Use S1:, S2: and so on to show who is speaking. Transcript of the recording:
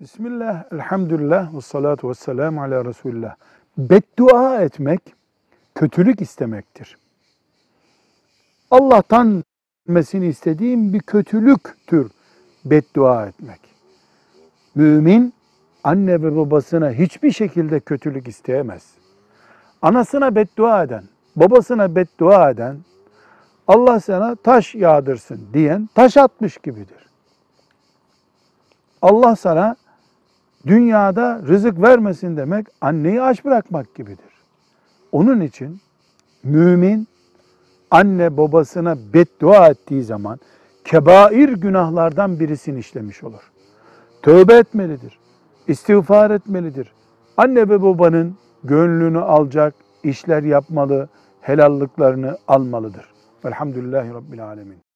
S1: Bismillah, elhamdülillah ve salatu ve selamu ala Resulullah. Beddua etmek, kötülük istemektir. Allah'tan gelmesini istediğim bir kötülüktür beddua etmek. Mümin, anne ve babasına hiçbir şekilde kötülük isteyemez. Anasına beddua eden, babasına beddua eden, Allah sana taş yağdırsın diyen taş atmış gibidir. Allah sana dünyada rızık vermesin demek anneyi aç bırakmak gibidir. Onun için mümin anne babasına beddua ettiği zaman kebair günahlardan birisini işlemiş olur. Tövbe etmelidir. istiğfar etmelidir. Anne ve babanın gönlünü alacak işler yapmalı, helallıklarını almalıdır. Velhamdülillahi Rabbil Alemin.